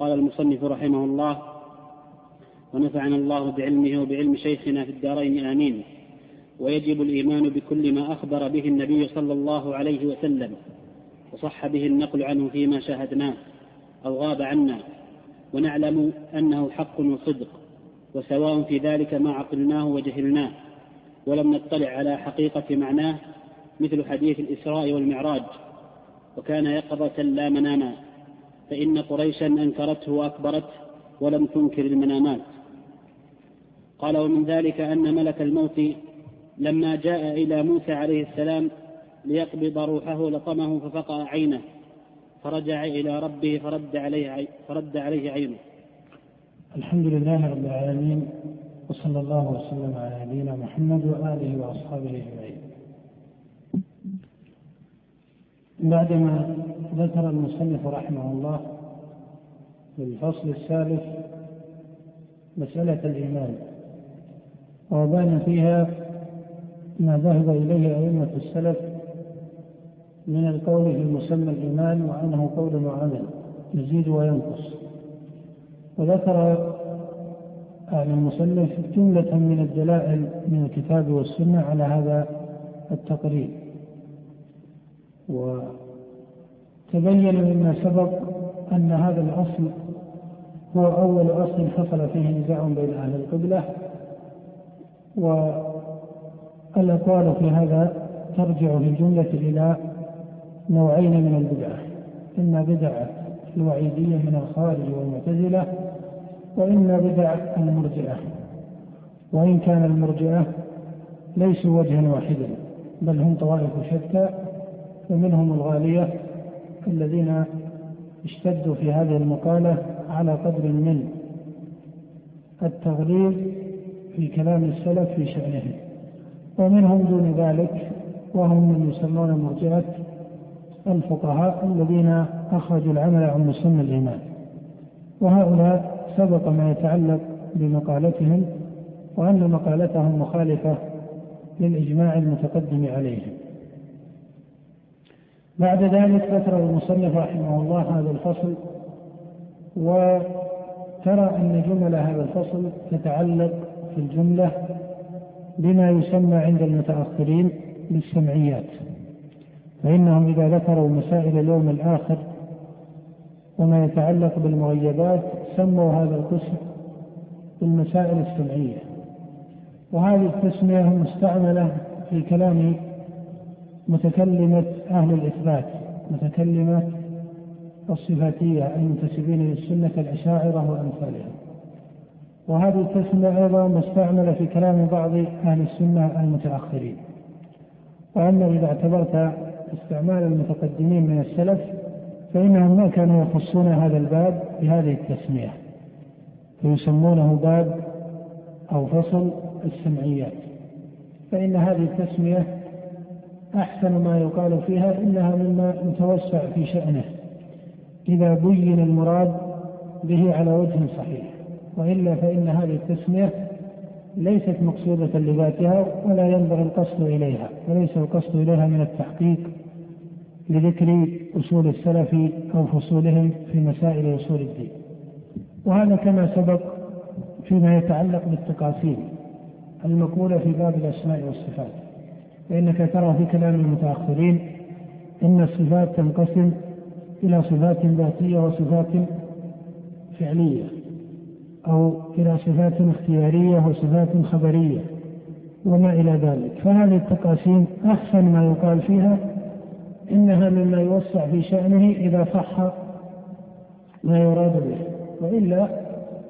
قال المصنف رحمه الله ونفعنا الله بعلمه وبعلم شيخنا في الدارين آمين. ويجب الإيمان بكل ما أخبر به النبي صلى الله عليه وسلم وصح به النقل عنه فيما شاهدناه أو غاب عنا ونعلم أنه حق وصدق وسواء في ذلك ما عقلناه وجهلناه ولم نطلع على حقيقة معناه مثل حديث الإسراء والمعراج وكان يقظة لا مناما فإن قريشا أنكرته وأكبرته ولم تنكر المنامات قال ومن ذلك أن ملك الموت لما جاء إلى موسى عليه السلام ليقبض روحه لطمه ففقع عينه فرجع إلى ربه فرد عليه فرد عليه عينه. الحمد لله رب العالمين وصلى الله وسلم على نبينا محمد وآله وأصحابه أجمعين. بعدما ذكر المصنف رحمه الله في الفصل الثالث مسألة الإيمان وبان فيها ما ذهب إليه أئمة السلف من القول في مسمى الإيمان وأنه قول وعمل يزيد وينقص. وذكر أهل المصنف جملة من الدلائل من الكتاب والسنة على هذا التقرير وتبين مما سبق أن هذا الأصل هو أول أصل حصل فيه نزاع بين أهل القبلة والأقوال في هذا ترجع في الجملة إلى نوعين من البدعة إما بدعة الوعيدية من الخارج والمعتزلة وإما بدع المرجئة. وإن كان المرجئة ليسوا وجها واحدا بل هم طوائف شتى ومنهم الغالية الذين اشتدوا في هذه المقالة على قدر من التغليظ في كلام السلف في شأنه ومنهم دون ذلك وهم من يسمون مرجئة الفقهاء الذين أخرجوا العمل عن مسمى الإيمان. وهؤلاء سبق ما يتعلق بمقالتهم وأن مقالتهم مخالفة للإجماع المتقدم عليهم. بعد ذلك ذكر المصنف رحمه الله هذا الفصل وترى أن جمل هذا الفصل تتعلق في الجملة بما يسمى عند المتأخرين بالسمعيات فإنهم إذا ذكروا مسائل اليوم الآخر وما يتعلق بالمغيبات سموا هذا القسم بالمسائل السمعية. وهذه التسمية مستعملة في كلام متكلمة أهل الإثبات متكلمة الصفاتية المنتسبين للسنة الأشاعرة وأمثالهم وهذه التسمية أيضا مستعملة في كلام بعض أهل السنة المتأخرين. وأما إذا اعتبرت استعمال المتقدمين من السلف فإنهم ما كانوا يخصون هذا الباب بهذه التسمية. فيسمونه باب أو فصل السمعيات. فإن هذه التسمية أحسن ما يقال فيها إنها مما يتوسع في شأنه إذا بين المراد به على وجه صحيح وإلا فإن هذه التسمية ليست مقصودة لذاتها ولا ينبغي القصد إليها وليس القصد إليها من التحقيق لذكر أصول السلف أو فصولهم في مسائل أصول الدين. وهذا كما سبق فيما يتعلق بالتقاسيم المقولة في باب الأسماء والصفات. فإنك ترى في كلام المتأخرين إن الصفات تنقسم إلى صفات ذاتية وصفات فعلية أو إلى صفات اختيارية وصفات خبرية وما إلى ذلك. فهذه التقاسيم أحسن ما يقال فيها إنها مما يوسع في شأنه إذا صح ما يراد به. وإلا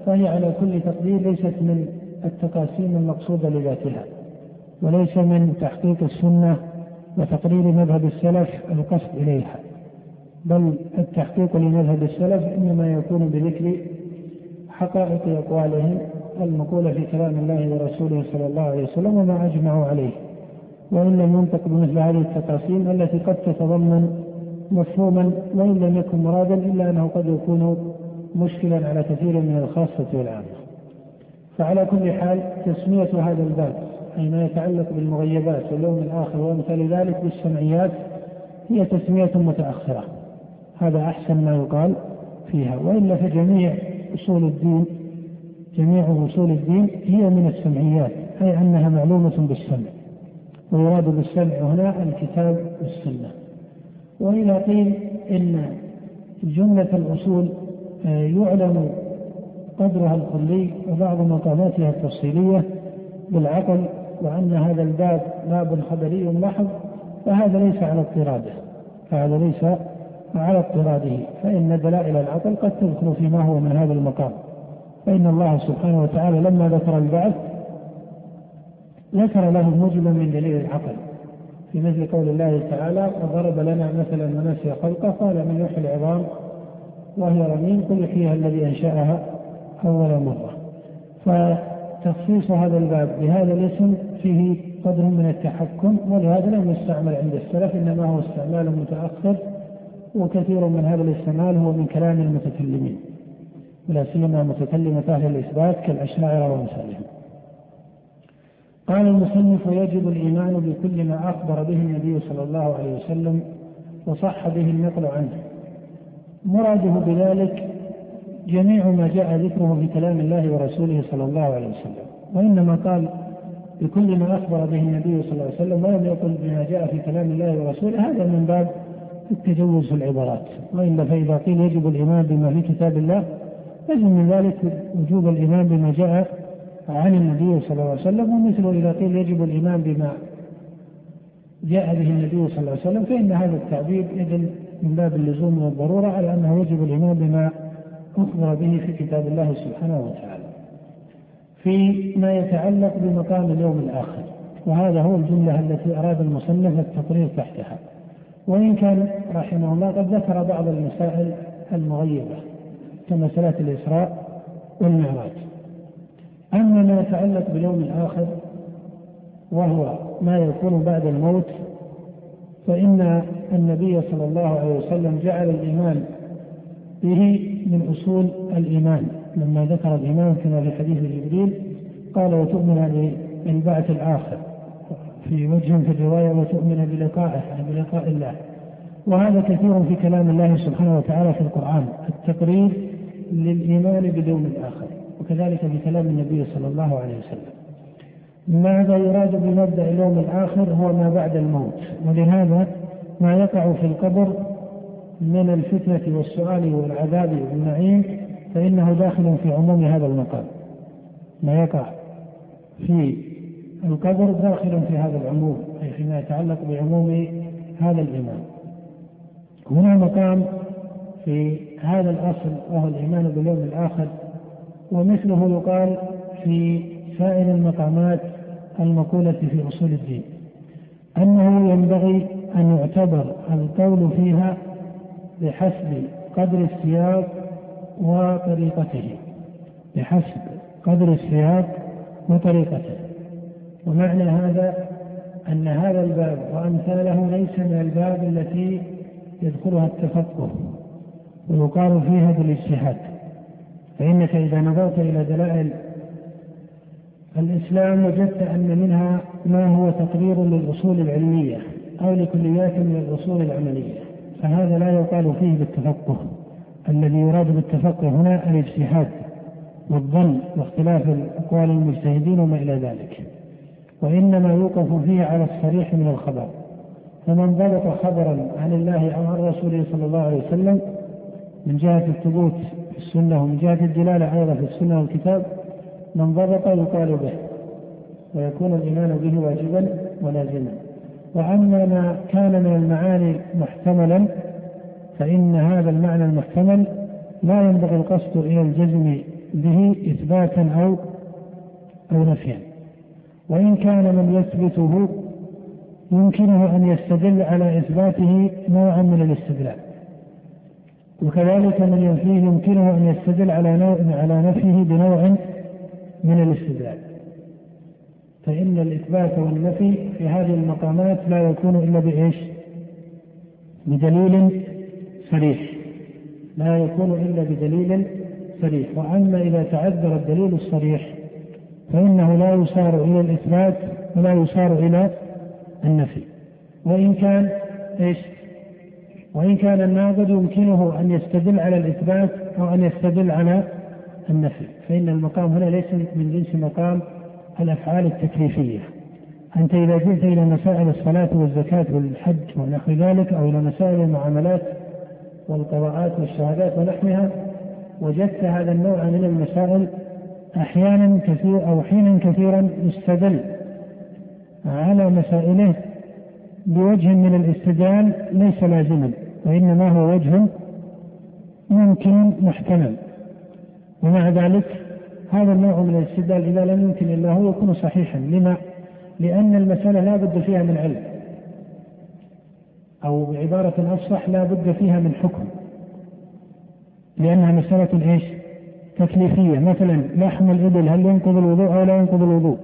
فهي على كل تقدير ليست من التقاسيم المقصودة لذاتها. وليس من تحقيق السنة وتقرير مذهب السلف القصد إليها. بل التحقيق لمذهب السلف إنما يكون بذكر حقائق أقوالهم المقولة في كلام الله ورسوله صلى الله عليه وسلم وما أجمعوا عليه. وإن لم ينطق بمثل هذه التقاسيم التي قد تتضمن مفهوما وإن لم يكن مرادا إلا أنه قد يكون مشكلا على كثير من الخاصة والعامة. فعلى كل حال تسمية هذا الباب أي ما يتعلق بالمغيبات واليوم الآخر وأمثال ذلك بالسمعيات هي تسمية متأخرة. هذا أحسن ما يقال فيها وإلا فجميع أصول الدين جميع أصول الدين هي من السمعيات أي أنها معلومة بالسمع. ويراد بالسمع هنا الكتاب والسنة. وإذا قيل إن جملة الأصول آه، يعلم قدرها الكلي وبعض مقاماتها التفصيلية بالعقل وأن هذا الباب باب خبري محض فهذا ليس على اضطراده. فهذا ليس على اضطراده. فإن دلائل العقل قد تدخل فيما هو من هذا المقام. فإن الله سبحانه وتعالى لما ذكر البعث ذكر له موجبا من دليل العقل. في مثل قول الله تعالى وضرب لنا مثلا ونسي خلقه. قال من يحيي العظام وهي رميم قل يحييها الذي أنشأها أول مرة. فتخصيص هذا الباب بهذا الاسم فيه قدر من التحكم ولهذا لم يستعمل عند السلف إنما هو استعمال متأخر وكثير من هذا الاستعمال هو من كلام المتكلمين ولا سيما متكلمة أهل الإثبات كالأشاعرة وأمثالهم. قال المصنف يجب الإيمان بكل ما أخبر به النبي صلى الله عليه وسلم وصح به النقل عنه. مراده بذلك جميع ما جاء ذكره في كلام الله ورسوله صلى الله عليه وسلم. وإنما قال بكل ما أخبر به النبي صلى الله عليه وسلم ولم يقل بما جاء في كلام الله ورسوله هذا من باب التجوز في العبارات وإلا فإذا قيل يجب الإيمان بما في كتاب الله لازم من ذلك وجوب الإيمان بما جاء عن النبي صلى الله عليه وسلم ومثل إذا قيل يجب الإيمان بما جاء به النبي صلى الله عليه وسلم فإن هذا التعبير يدل من باب اللزوم والضرورة على أنه يجب الإيمان بما أخبر به في كتاب الله سبحانه وتعالى فيما يتعلق بمقام اليوم الآخر وهذا هو الجملة التي أراد المصنف التقرير تحتها. وإن كان رحمه الله قد ذكر بعض المسائل المغيبة كمسألة الإسراء والمعراج. أما ما يتعلق باليوم الآخر وهو ما يكون بعد الموت فإن النبي صلى الله عليه وسلم جعل الإيمان به من أصول الإيمان. لما ذكر الإيمان كما في حديث جبريل قال وتؤمن بالبعث الآخر في وجه في الرواية وتؤمن بلقائه يعني بلقاء الله. وهذا كثير في كلام الله سبحانه وتعالى في القرآن التقرير للإيمان باليوم الآخر وكذلك في كلام النبي صلى الله عليه وسلم. ماذا يراد بمبدأ اليوم الآخر هو ما بعد الموت ولهذا ما يقع في القبر من الفتنة والسؤال والعذاب والنعيم فإنه داخل في عموم هذا المقام. ما يقع في القبر داخل في هذا العموم أي فيما يتعلق بعموم هذا الإيمان هنا مقام في هذا الأصل وهو الإيمان باليوم الآخر ومثله يقال في سائر المقامات المقولة في أصول الدين. أنه ينبغي أن يعتبر القول فيها بحسب قدر السياق وطريقته. بحسب قدر السياق وطريقته. ومعنى هذا أن هذا الباب وأمثاله ليس من الباب التي يدخلها التفقه ويقال فيها بالاجتهاد. فإنك إذا نظرت إلى دلائل الإسلام وجدت أن منها ما هو تقرير للأصول العلمية أو لكليات من الأصول العملية. فهذا لا يقال فيه بالتفقه. الذي يراد بالتفقه هنا الاجتهاد والظن واختلاف أقوال المجتهدين وما إلى ذلك. وإنما يوقف فيه على الصريح من الخبر. فمن ضبط خبرا عن الله أو عن رسوله صلى الله عليه وسلم من جهة الثبوت في السنة ومن جهة الدلالة أيضا في السنة والكتاب من ضبط يقال به ويكون الإيمان به واجبا ولازما وأما ما كان من المعاني محتملا فإن هذا المعنى المحتمل لا ينبغي القصد إلى الجزم به إثباتا أو أو نفيا. وإن كان من يثبته يمكنه أن يستدل على إثباته نوعا من الاستدلال. وكذلك من ينفيه يمكنه أن يستدل على نوع على نفيه بنوع من الاستدلال. فإن الإثبات والنفي في هذه المقامات لا يكون إلا بإيش؟ بدليل صريح لا يكون إلا بدليل صريح وأما إذا تعذر الدليل الصريح فإنه لا يسار إلى الإثبات ولا يسار إلى النفي وإن كان إيش؟ وإن كان الناقد يمكنه أن يستدل على الإثبات أو أن يستدل على النفي فإن المقام هنا ليس من جنس مقام الأفعال التكليفية. أنت إذا جئت إلى مسائل الصلاة والزكاة والحج ونحو ذلك أو إلى مسائل المعاملات والقضاءات والشهادات ونحوها وجدت هذا النوع من المسائل أحيانا كثير أو حينا كثيرا يستدل على مسائله بوجه من الاستدلال ليس لازما وإنما هو وجه ممكن محتمل. ومع ذلك هذا النوع من الاستدلال إذا لم يمكن إلا هو يكون صحيحا لما؟ لأن المسألة لا بد فيها من علم أو بعبارة أفصح لا بد فيها من حكم لأنها مسألة إيش؟ تكليفية مثلا لحم الإبل هل ينقض الوضوء أو لا ينقض الوضوء؟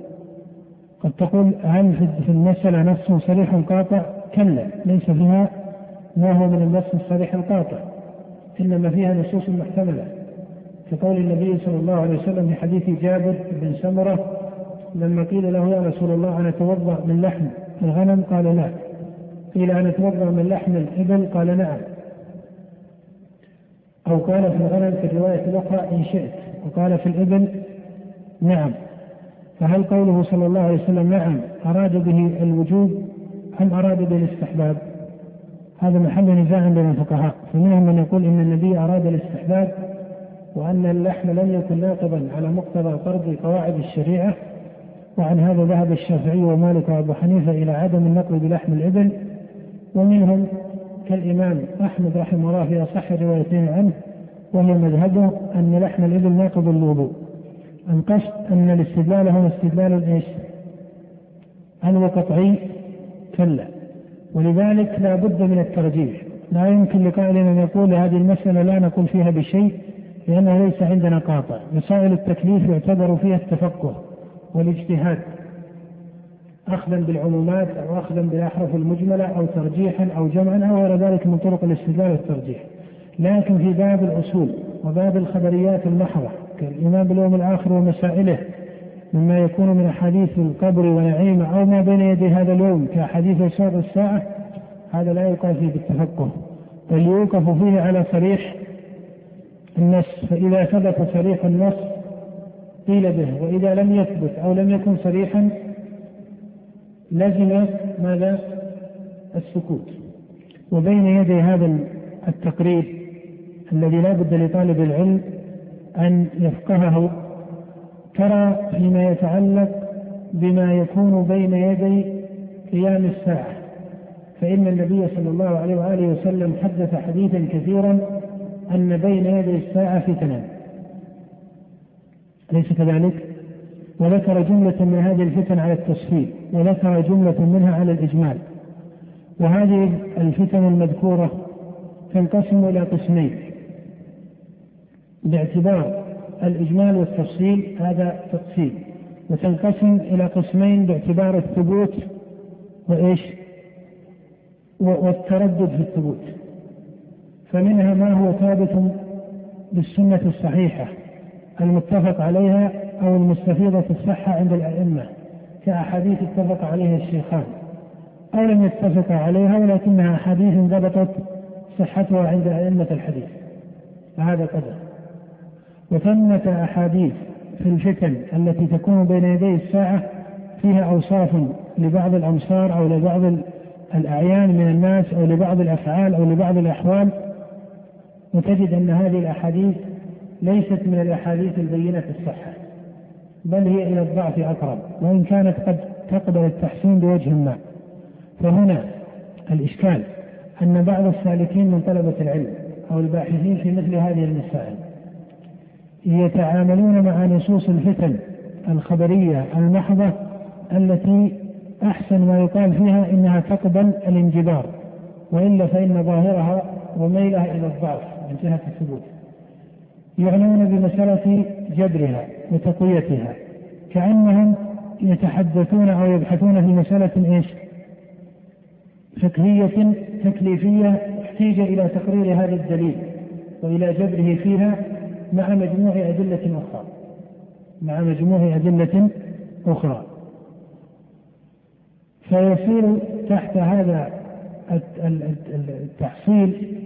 قد تقول هل في المسألة نص صريح قاطع؟ كلا ليس فيها ما هو من النص الصريح القاطع إنما فيها نصوص محتملة كقول النبي صلى الله عليه وسلم في حديث جابر بن سمرة لما قيل له يا رسول الله أنا أتوضأ من لحم الغنم؟ قال لا. قيل أنا أتوضأ من لحم الإبل؟ قال نعم. أو قال في الغنم في الرواية الأخرى إن شئت. وقال في الإبل نعم. فهل قوله صلى الله عليه وسلم نعم أراد به الوجوب أم أراد به الاستحباب؟ هذا محل نزاع بين الفقهاء فمنهم من يقول إن النبي أراد الاستحباب وأن اللحم لم يكن ناقضا على مقتضى فرض قواعد الشريعة وعن هذا ذهب الشافعي ومالك وأبو حنيفة إلى عدم النقل بلحم الإبل ومنهم كالإمام أحمد رحمه الله في أصح الروايتين عنه وهي مذهبه أن لحم الإبل ناقض الوضوء القصد أن الاستدلال هو استدلال إيش؟ هل هو قطعي؟ كلا ولذلك لا بد من الترجيح لا يمكن لقائل أن يقول هذه المسألة لا نقول فيها بشيء لأنه ليس عندنا قاطع. مسائل التكليف يعتبر فيها التفقه والاجتهاد. أخذا بالعمومات أو أخذا بالأحرف المجملة أو ترجيحا أو جمعا أو غير ذلك من طرق الاستدلال والترجيح. لكن في باب الأصول وباب الخبريات المحضة كالإيمان باليوم الآخر ومسائله مما يكون من أحاديث القبر ونعيمه أو ما بين يدي هذا اليوم كأحاديث أشراط الساعة هذا لا يوقف فيه بالتفقه بل يوقف فيه على صريح النص فإذا ثبت صريح النص قيل به وإذا لم يثبت أو لم يكن صريحا لزم ماذا؟ السكوت وبين يدي هذا التقرير الذي لا بد لطالب العلم أن يفقهه ترى فيما يتعلق بما يكون بين يدي قيام الساعة فإن النبي صلى الله عليه وآله وسلم حدث حديثا كثيرا أن بين يدي الساعة فتنا أليس كذلك؟ وذكر جملة من هذه الفتن على التفصيل وذكر جملة منها على الإجمال. وهذه الفتن المذكورة تنقسم إلى قسمين. باعتبار الإجمال والتفصيل هذا تقسيم وتنقسم إلى قسمين باعتبار الثبوت وإيش؟ والتردد في الثبوت. فمنها ما هو ثابت بالسنة الصحيحة المتفق عليها أو المستفيضة الصحة عند الأئمة كأحاديث اتفق عليها الشيخان. أو لم يتفق عليها ولكنها أحاديث ضبطت صحتها عند أئمة الحديث. فهذا قدر. وثمة أحاديث في الفتن التي تكون بين يدي الساعة فيها أوصاف لبعض الأمصار أو لبعض الأعيان من الناس أو لبعض الأفعال أو لبعض الأحوال وتجد أن هذه الأحاديث ليست من الأحاديث البينة الصحة بل هي إلى الضعف أقرب وإن كانت قد تقبل التحسين بوجه ما. فهنا الإشكال أن بعض السالكين من طلبة العلم أو الباحثين في مثل هذه المسائل يتعاملون مع نصوص الفتن الخبرية المحضة التي أحسن ما يقال فيها إنها تقبل الانجبار وإلا فإن ظاهرها وميلها إلى الضعف. من جهة الثبوت. يعنون بمسألة جبرها وتقويتها كأنهم يتحدثون أو يبحثون في مسألة إيش؟ فقهية تكليفية احتيج إلى تقرير هذا الدليل وإلى جبره فيها مع مجموع أدلة أخرى. مع مجموع أدلة أخرى. فيصير تحت هذا التحصيل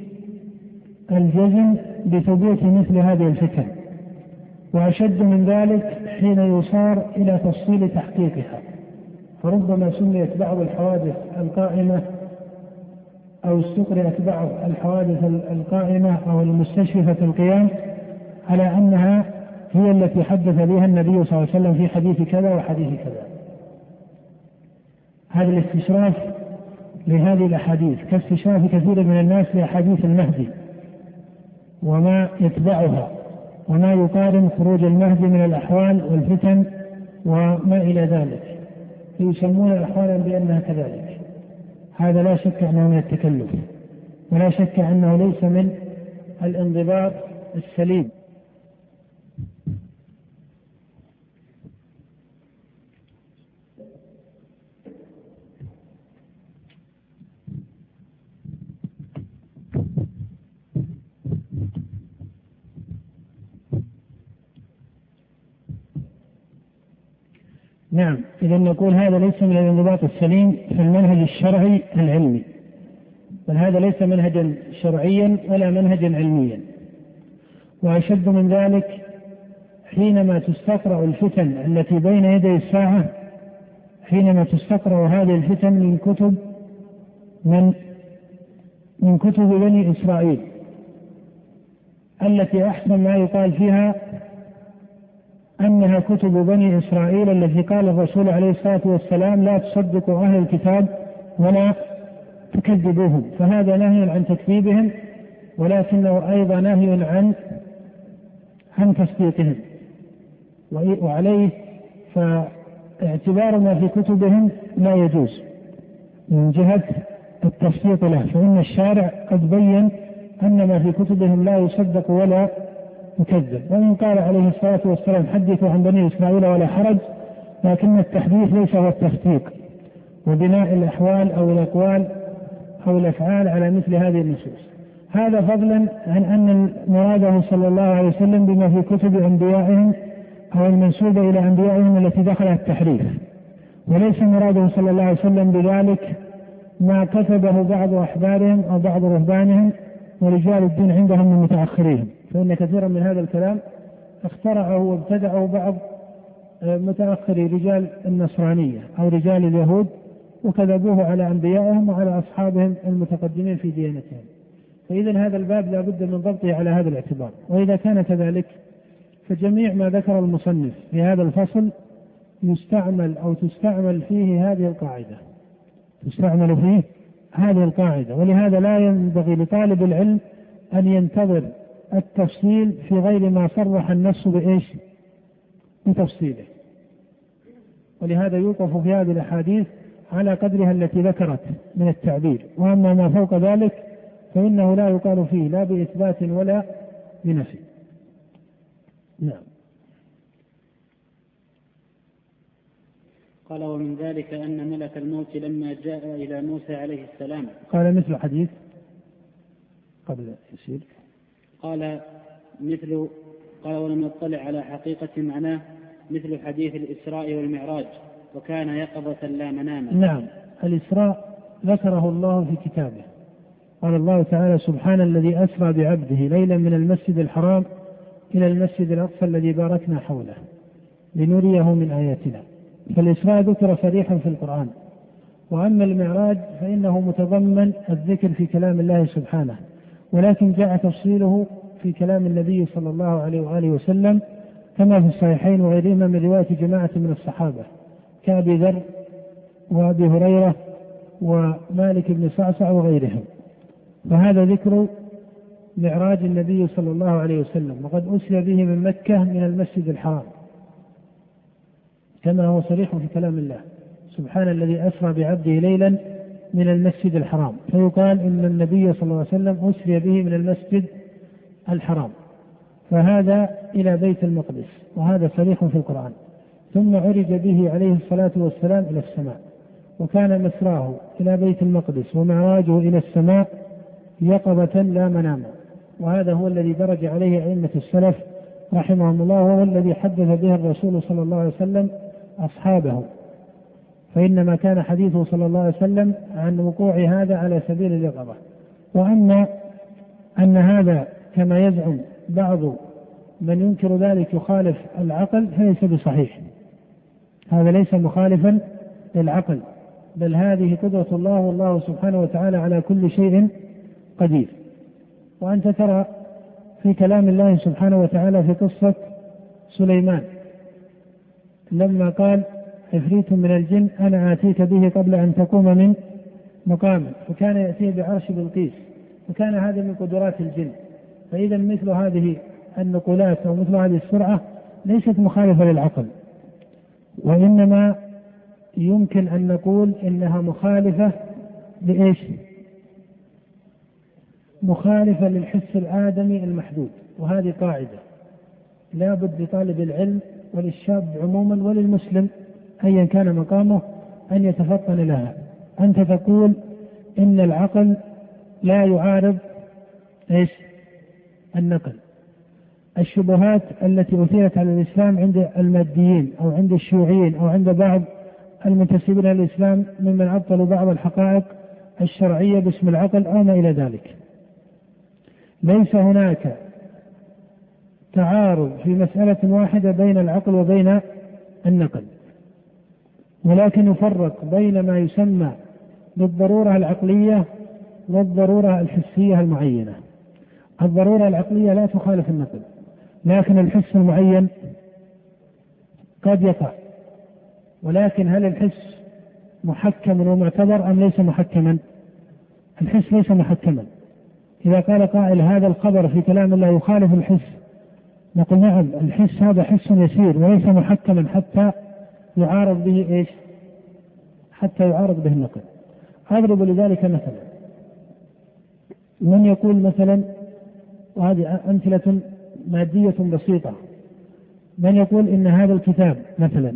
الجزم بثبوت مثل هذه الفتن وأشد من ذلك حين يصار إلى تفصيل تحقيقها. فربما سميت بعض الحوادث القائمة أو استقرأت بعض الحوادث القائمة أو المستشرفة القيام على أنها هي التي حدث بها النبي صلى الله عليه وسلم في حديث كذا وحديث كذا. هذا الاستشراف لهذه الأحاديث كاستشراف كثير من الناس لأحاديث المهدي. وما يتبعها وما يقارن خروج المهدي من الأحوال والفتن وما إلى ذلك. فيسمون الأحوال بأنها كذلك. هذا لا شك أنه من التكلف ولا شك أنه ليس من الانضباط السليم. نعم. إذا نقول هذا ليس من الانضباط السليم في المنهج الشرعي العلمي. بل هذا ليس منهجا شرعيا ولا منهجا علميا. وأشد من ذلك حينما تستقرأ الفتن التي بين يدي الساعة حينما تستقرأ هذه الفتن من كتب من من كتب بني إسرائيل التي أحسن ما يقال فيها أنها كتب بني إسرائيل التي قال الرسول عليه الصلاة والسلام لا تصدقوا أهل الكتاب ولا تكذبوهم فهذا نهي عن تكذيبهم ولكنه أيضا نهي عن عن تصديقهم. وعليه فاعتبار ما في كتبهم لا يجوز من جهة التصديق له فإن الشارع قد بين أن ما في كتبهم لا يصدق ولا يكذب وإن قال عليه الصلاة والسلام حدثوا عن بني إسرائيل ولا حرج لكن التحديث ليس هو التصديق وبناء الأحوال أو الأقوال أو الأفعال على مثل هذه النصوص. هذا فضلا عن أن مراده صلى الله عليه وسلم بما في كتب أنبيائهم أو المنسوبة إلى أنبيائهم التي دخلها التحريف. وليس مراده صلى الله عليه وسلم بذلك ما كتبه بعض أحبارهم أو بعض رهبانهم ورجال الدين عندهم من متأخرين فإن كثيرا من هذا الكلام اخترعه وابتدعه بعض آه، متأخري رجال النصرانية أو رجال اليهود وكذبوه على أنبيائهم وعلى أصحابهم المتقدمين في ديانتهم. فإذا هذا الباب لا بد من ضبطه على هذا الاعتبار. وإذا كان كذلك فجميع ما ذكر المصنف في هذا الفصل يستعمل أو تستعمل فيه هذه القاعدة. تستعمل فيه هذه القاعدة. ولهذا لا ينبغي لطالب العلم أن ينتظر التفصيل في غير ما صرح النص بإيش؟ بتفصيله. ولهذا يوقف في هذه الأحاديث على قدرها التي ذكرت من التعبير، وأما ما فوق ذلك فإنه لا يقال فيه لا بإثبات ولا بنفي. نعم. قال ومن ذلك أن ملك الموت لما جاء إلى موسى عليه السلام قال مثل حديث قبل يسير قال مثل قال ولم يطلع على حقيقة معناه مثل حديث الإسراء والمعراج وكان يقظة لا مناما نعم الإسراء ذكره الله في كتابه. قال الله تعالى سبحان الذي أسرى بعبده ليلا من المسجد الحرام إلى المسجد الأقصى الذي باركنا حوله لنريه من آياتنا. فالإسراء ذكر صريحا في القرآن. وأما المعراج فإنه متضمن الذكر في كلام الله سبحانه. ولكن جاء تفصيله في كلام النبي صلى الله عليه وآله وسلم كما في الصحيحين وغيرهما من رواية جماعة من الصحابة كأبي ذر وأبي هريرة ومالك بن صعصع وغيرهم. فهذا ذكر معراج النبي صلى الله عليه وسلم وقد أسري به من مكة من المسجد الحرام كما هو صريح في كلام الله. سبحان الذي أسرى بعبده ليلا من المسجد الحرام. فيقال إن النبي صلى الله عليه وسلم أسري به من المسجد الحرام. فهذا إلى بيت المقدس وهذا صريح في القرآن. ثم عرج به عليه الصلاة والسلام إلى السماء وكان مسراه إلى بيت المقدس ومعراجه إلى السماء يقظة لا مناما وهذا هو الذي درج عليه أئمة السلف رحمهم الله وهو الذي حدث به الرسول صلى الله عليه وسلم أصحابه. فإنما كان حديثه صلى الله عليه وسلم عن وقوع هذا على سبيل اليقظة وأما أن هذا كما يزعم بعض من ينكر ذلك يخالف العقل فليس بصحيح. هذا ليس مخالفا للعقل بل هذه قدرة الله والله سبحانه وتعالى على كل شيء قدير. وأنت ترى في كلام الله سبحانه وتعالى في قصة سليمان لما قال عفريت من الجن أنا آتيك به قبل أن تقوم من مقامك فكان يأتيه بعرش بلقيس وكان هذا من قدرات الجن فإذا مثل هذه النقولات أو مثل هذه السرعة ليست مخالفة للعقل وإنما يمكن أن نقول إنها مخالفة لإيش؟ مخالفة للحس الآدمي المحدود وهذه قاعدة لابد لطالب العلم وللشاب عموما وللمسلم أيا كان مقامه أن يتفطن لها أنت تقول إن العقل لا يعارض إيش؟ النقل. الشبهات التي أثيرت على الإسلام عند الماديين أو عند الشيوعيين أو عند بعض المنتسبين للاسلام ممن عطلوا بعض الحقائق الشرعية باسم العقل أو ما إلى ذلك. ليس هناك تعارض في مسألة واحدة بين العقل وبين النقل ولكن يفرق بين ما يسمى بالضرورة العقلية والضرورة الحسية المعينة. الضرورة العقلية لا تخالف النقل لكن الحس المعين قد يقع. ولكن هل الحس محكم ومعتبر أم ليس محكما؟ الحس ليس محكما. إذا قال قائل هذا الخبر في كلام الله يخالف الحس نقول نعم الحس هذا حس يسير وليس محكما حتى يعارض به إيش؟ حتى يعارض به النقل. أضرب لذلك مثلا من يقول مثلا وهذه أمثلة مادية بسيطة من يقول إن هذا الكتاب مثلا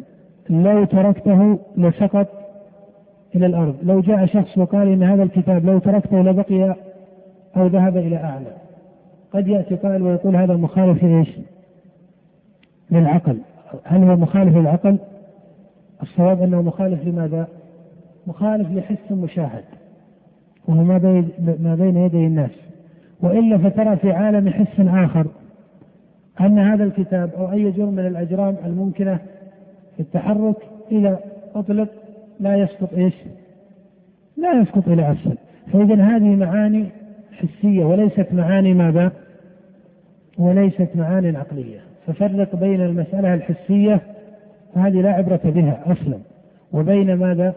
لو تركته لسقط إلى الأرض لو جاء شخص وقال إن هذا الكتاب لو تركته لبقي أو ذهب إلى أعلى قد يأتي قائل ويقول هذا مخالف لإيش؟ للعقل هل هو مخالف للعقل؟ الصواب أنه مخالف لماذا؟ مخالف لحس مشاهد وهو ما بين ما بين يدي الناس وإلا فترى في عالم حس آخر أن هذا الكتاب أو أي جرم من الأجرام الممكنة في التحرك اذا أطلق لا يسقط إيش؟ لا يسقط إلى اسفل فإذا هذه معاني حسية وليست معاني ماذا؟ وليست معاني عقلية ففرق بين المسألة الحسية هذه لا عبرة بها أصلا وبين ماذا؟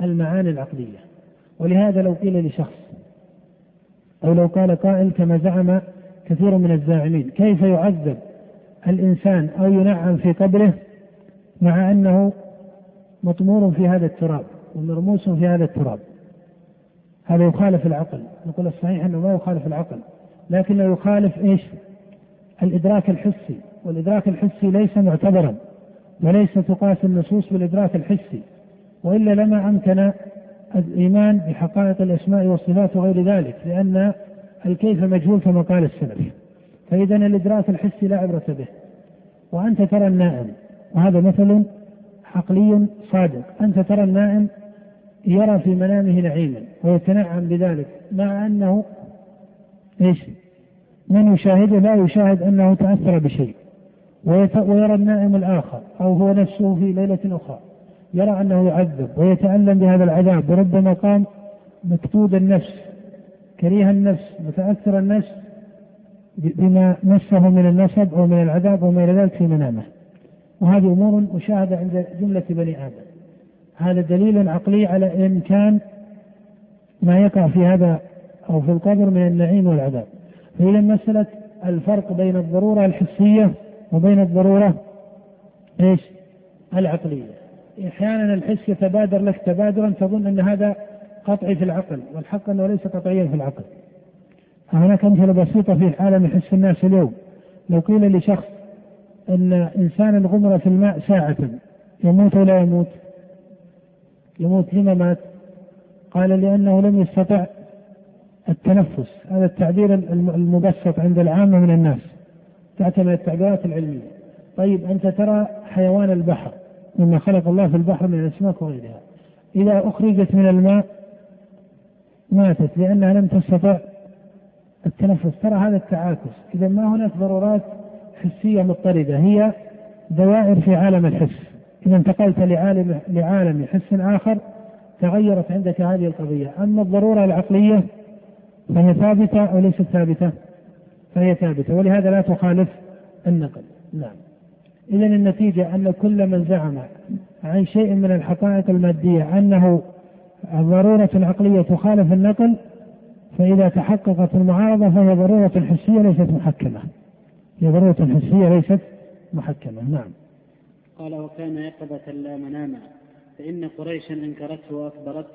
المعاني العقلية. ولهذا لو قيل لشخص أو لو قال قائل كما زعم كثير من الزاعمين كيف يعذب الإنسان أو ينعم في قبره مع أنه مطمور في هذا التراب ومرموس في هذا التراب؟ هذا يخالف العقل. نقول الصحيح أنه ما يخالف العقل لكنه يخالف إيش؟ الإدراك الحسي. والإدراك الحسي ليس معتبرا. وليس تقاس النصوص بالإدراك الحسي وإلا لما أمكن الإيمان بحقائق الأسماء والصفات وغير ذلك لأن الكيف مجهول كما قال السلف. فإذا الإدراك الحسي لا عبرة به. وأنت ترى النائم وهذا مثل عقلي صادق. أنت ترى النائم يرى في منامه نعيما ويتنعم بذلك مع أنه إيش؟ من يشاهده لا يشاهد أنه تأثر بشيء. ويرى النائم الآخر أو هو نفسه في ليلة أخرى. يرى أنه يعذب ويتألم بهذا العذاب. وربما قام مكتود النفس كريه النفس متأثر النفس بما مسه من النسب أو من العذاب أو ما إلى ذلك في منامه. وهذه أمور مشاهدة عند جملة بني آدم. هذا دليل عقلي على إمكان ما يقع في هذا أو في القبر من النعيم والعذاب. فإذا مسألة الفرق بين الضرورة الحسية وبين الضرورة إيش؟ العقلية إحيانا الحس يتبادر لك تبادرا تظن أن هذا قطعي في العقل والحق أنه ليس قطعيا في العقل. هناك أمثلة بسيطة في عالم حس الناس اليوم لو قيل لشخص أن انسانا غمر في الماء ساعة يموت ولا يموت؟ يموت لما مات؟ قال لأنه لم يستطع التنفس هذا التعبير المبسط عند العامة من الناس تعتمد التعبيرات العلمية. طيب أنت ترى حيوان البحر مما خلق الله في البحر من الأسماك وغيرها. إذا أخرجت من الماء ماتت لأنها لم تستطع التنفس. ترى هذا التعاكس. إذا ما هناك ضرورات حسية مضطردة. هي دوائر في عالم الحس. إذا انتقلت لعالم لعالم حس آخر تغيرت عندك هذه القضية. أما الضرورة العقلية فهي ثابتة أو ليست ثابتة؟ فهي ثابتة. ولهذا لا تخالف النقل. نعم. إذا النتيجة أن كل من زعم عن شيء من الحقائق المادية أنه ضرورة عقلية تخالف النقل فإذا تحققت المعارضة فهي ضرورة حسية ليست محكمة. هي ضرورة حسية ليست محكمة. نعم. قال وكان يقظة لا مناما فإن قريشا أنكرته وأكبرته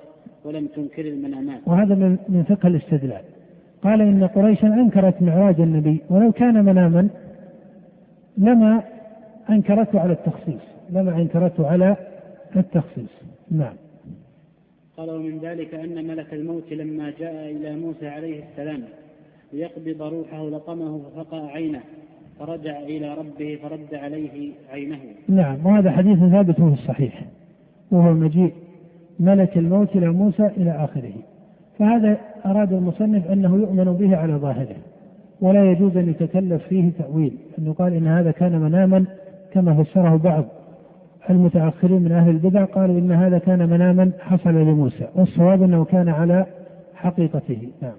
ولم تنكر المنامات. وهذا من من فقه الاستدلال. قال إن قريشا أنكرت معراج النبي ولو كان مناما لما أنكرته على التخصيص لما أنكرته على التخصيص. نعم. قال ومن ذلك أن ملك الموت لما جاء إلى موسى عليه السلام ليقبض روحه لطمه ففقع عينه فرجع إلى ربه فرد عليه عينه. نعم. وهذا حديث ثابت في الصحيح وهو مجيء ملك الموت إلى موسى إلى آخره. فهذا أراد المصنف أنه يؤمن به على ظاهره ولا يجوز أن يتكلف فيه تأويل أن يقال إن هذا كان مناما كما فسره بعض المتأخرين من أهل البدع قالوا إن هذا كان مناما حصل لموسى والصواب أنه كان على حقيقته. نعم.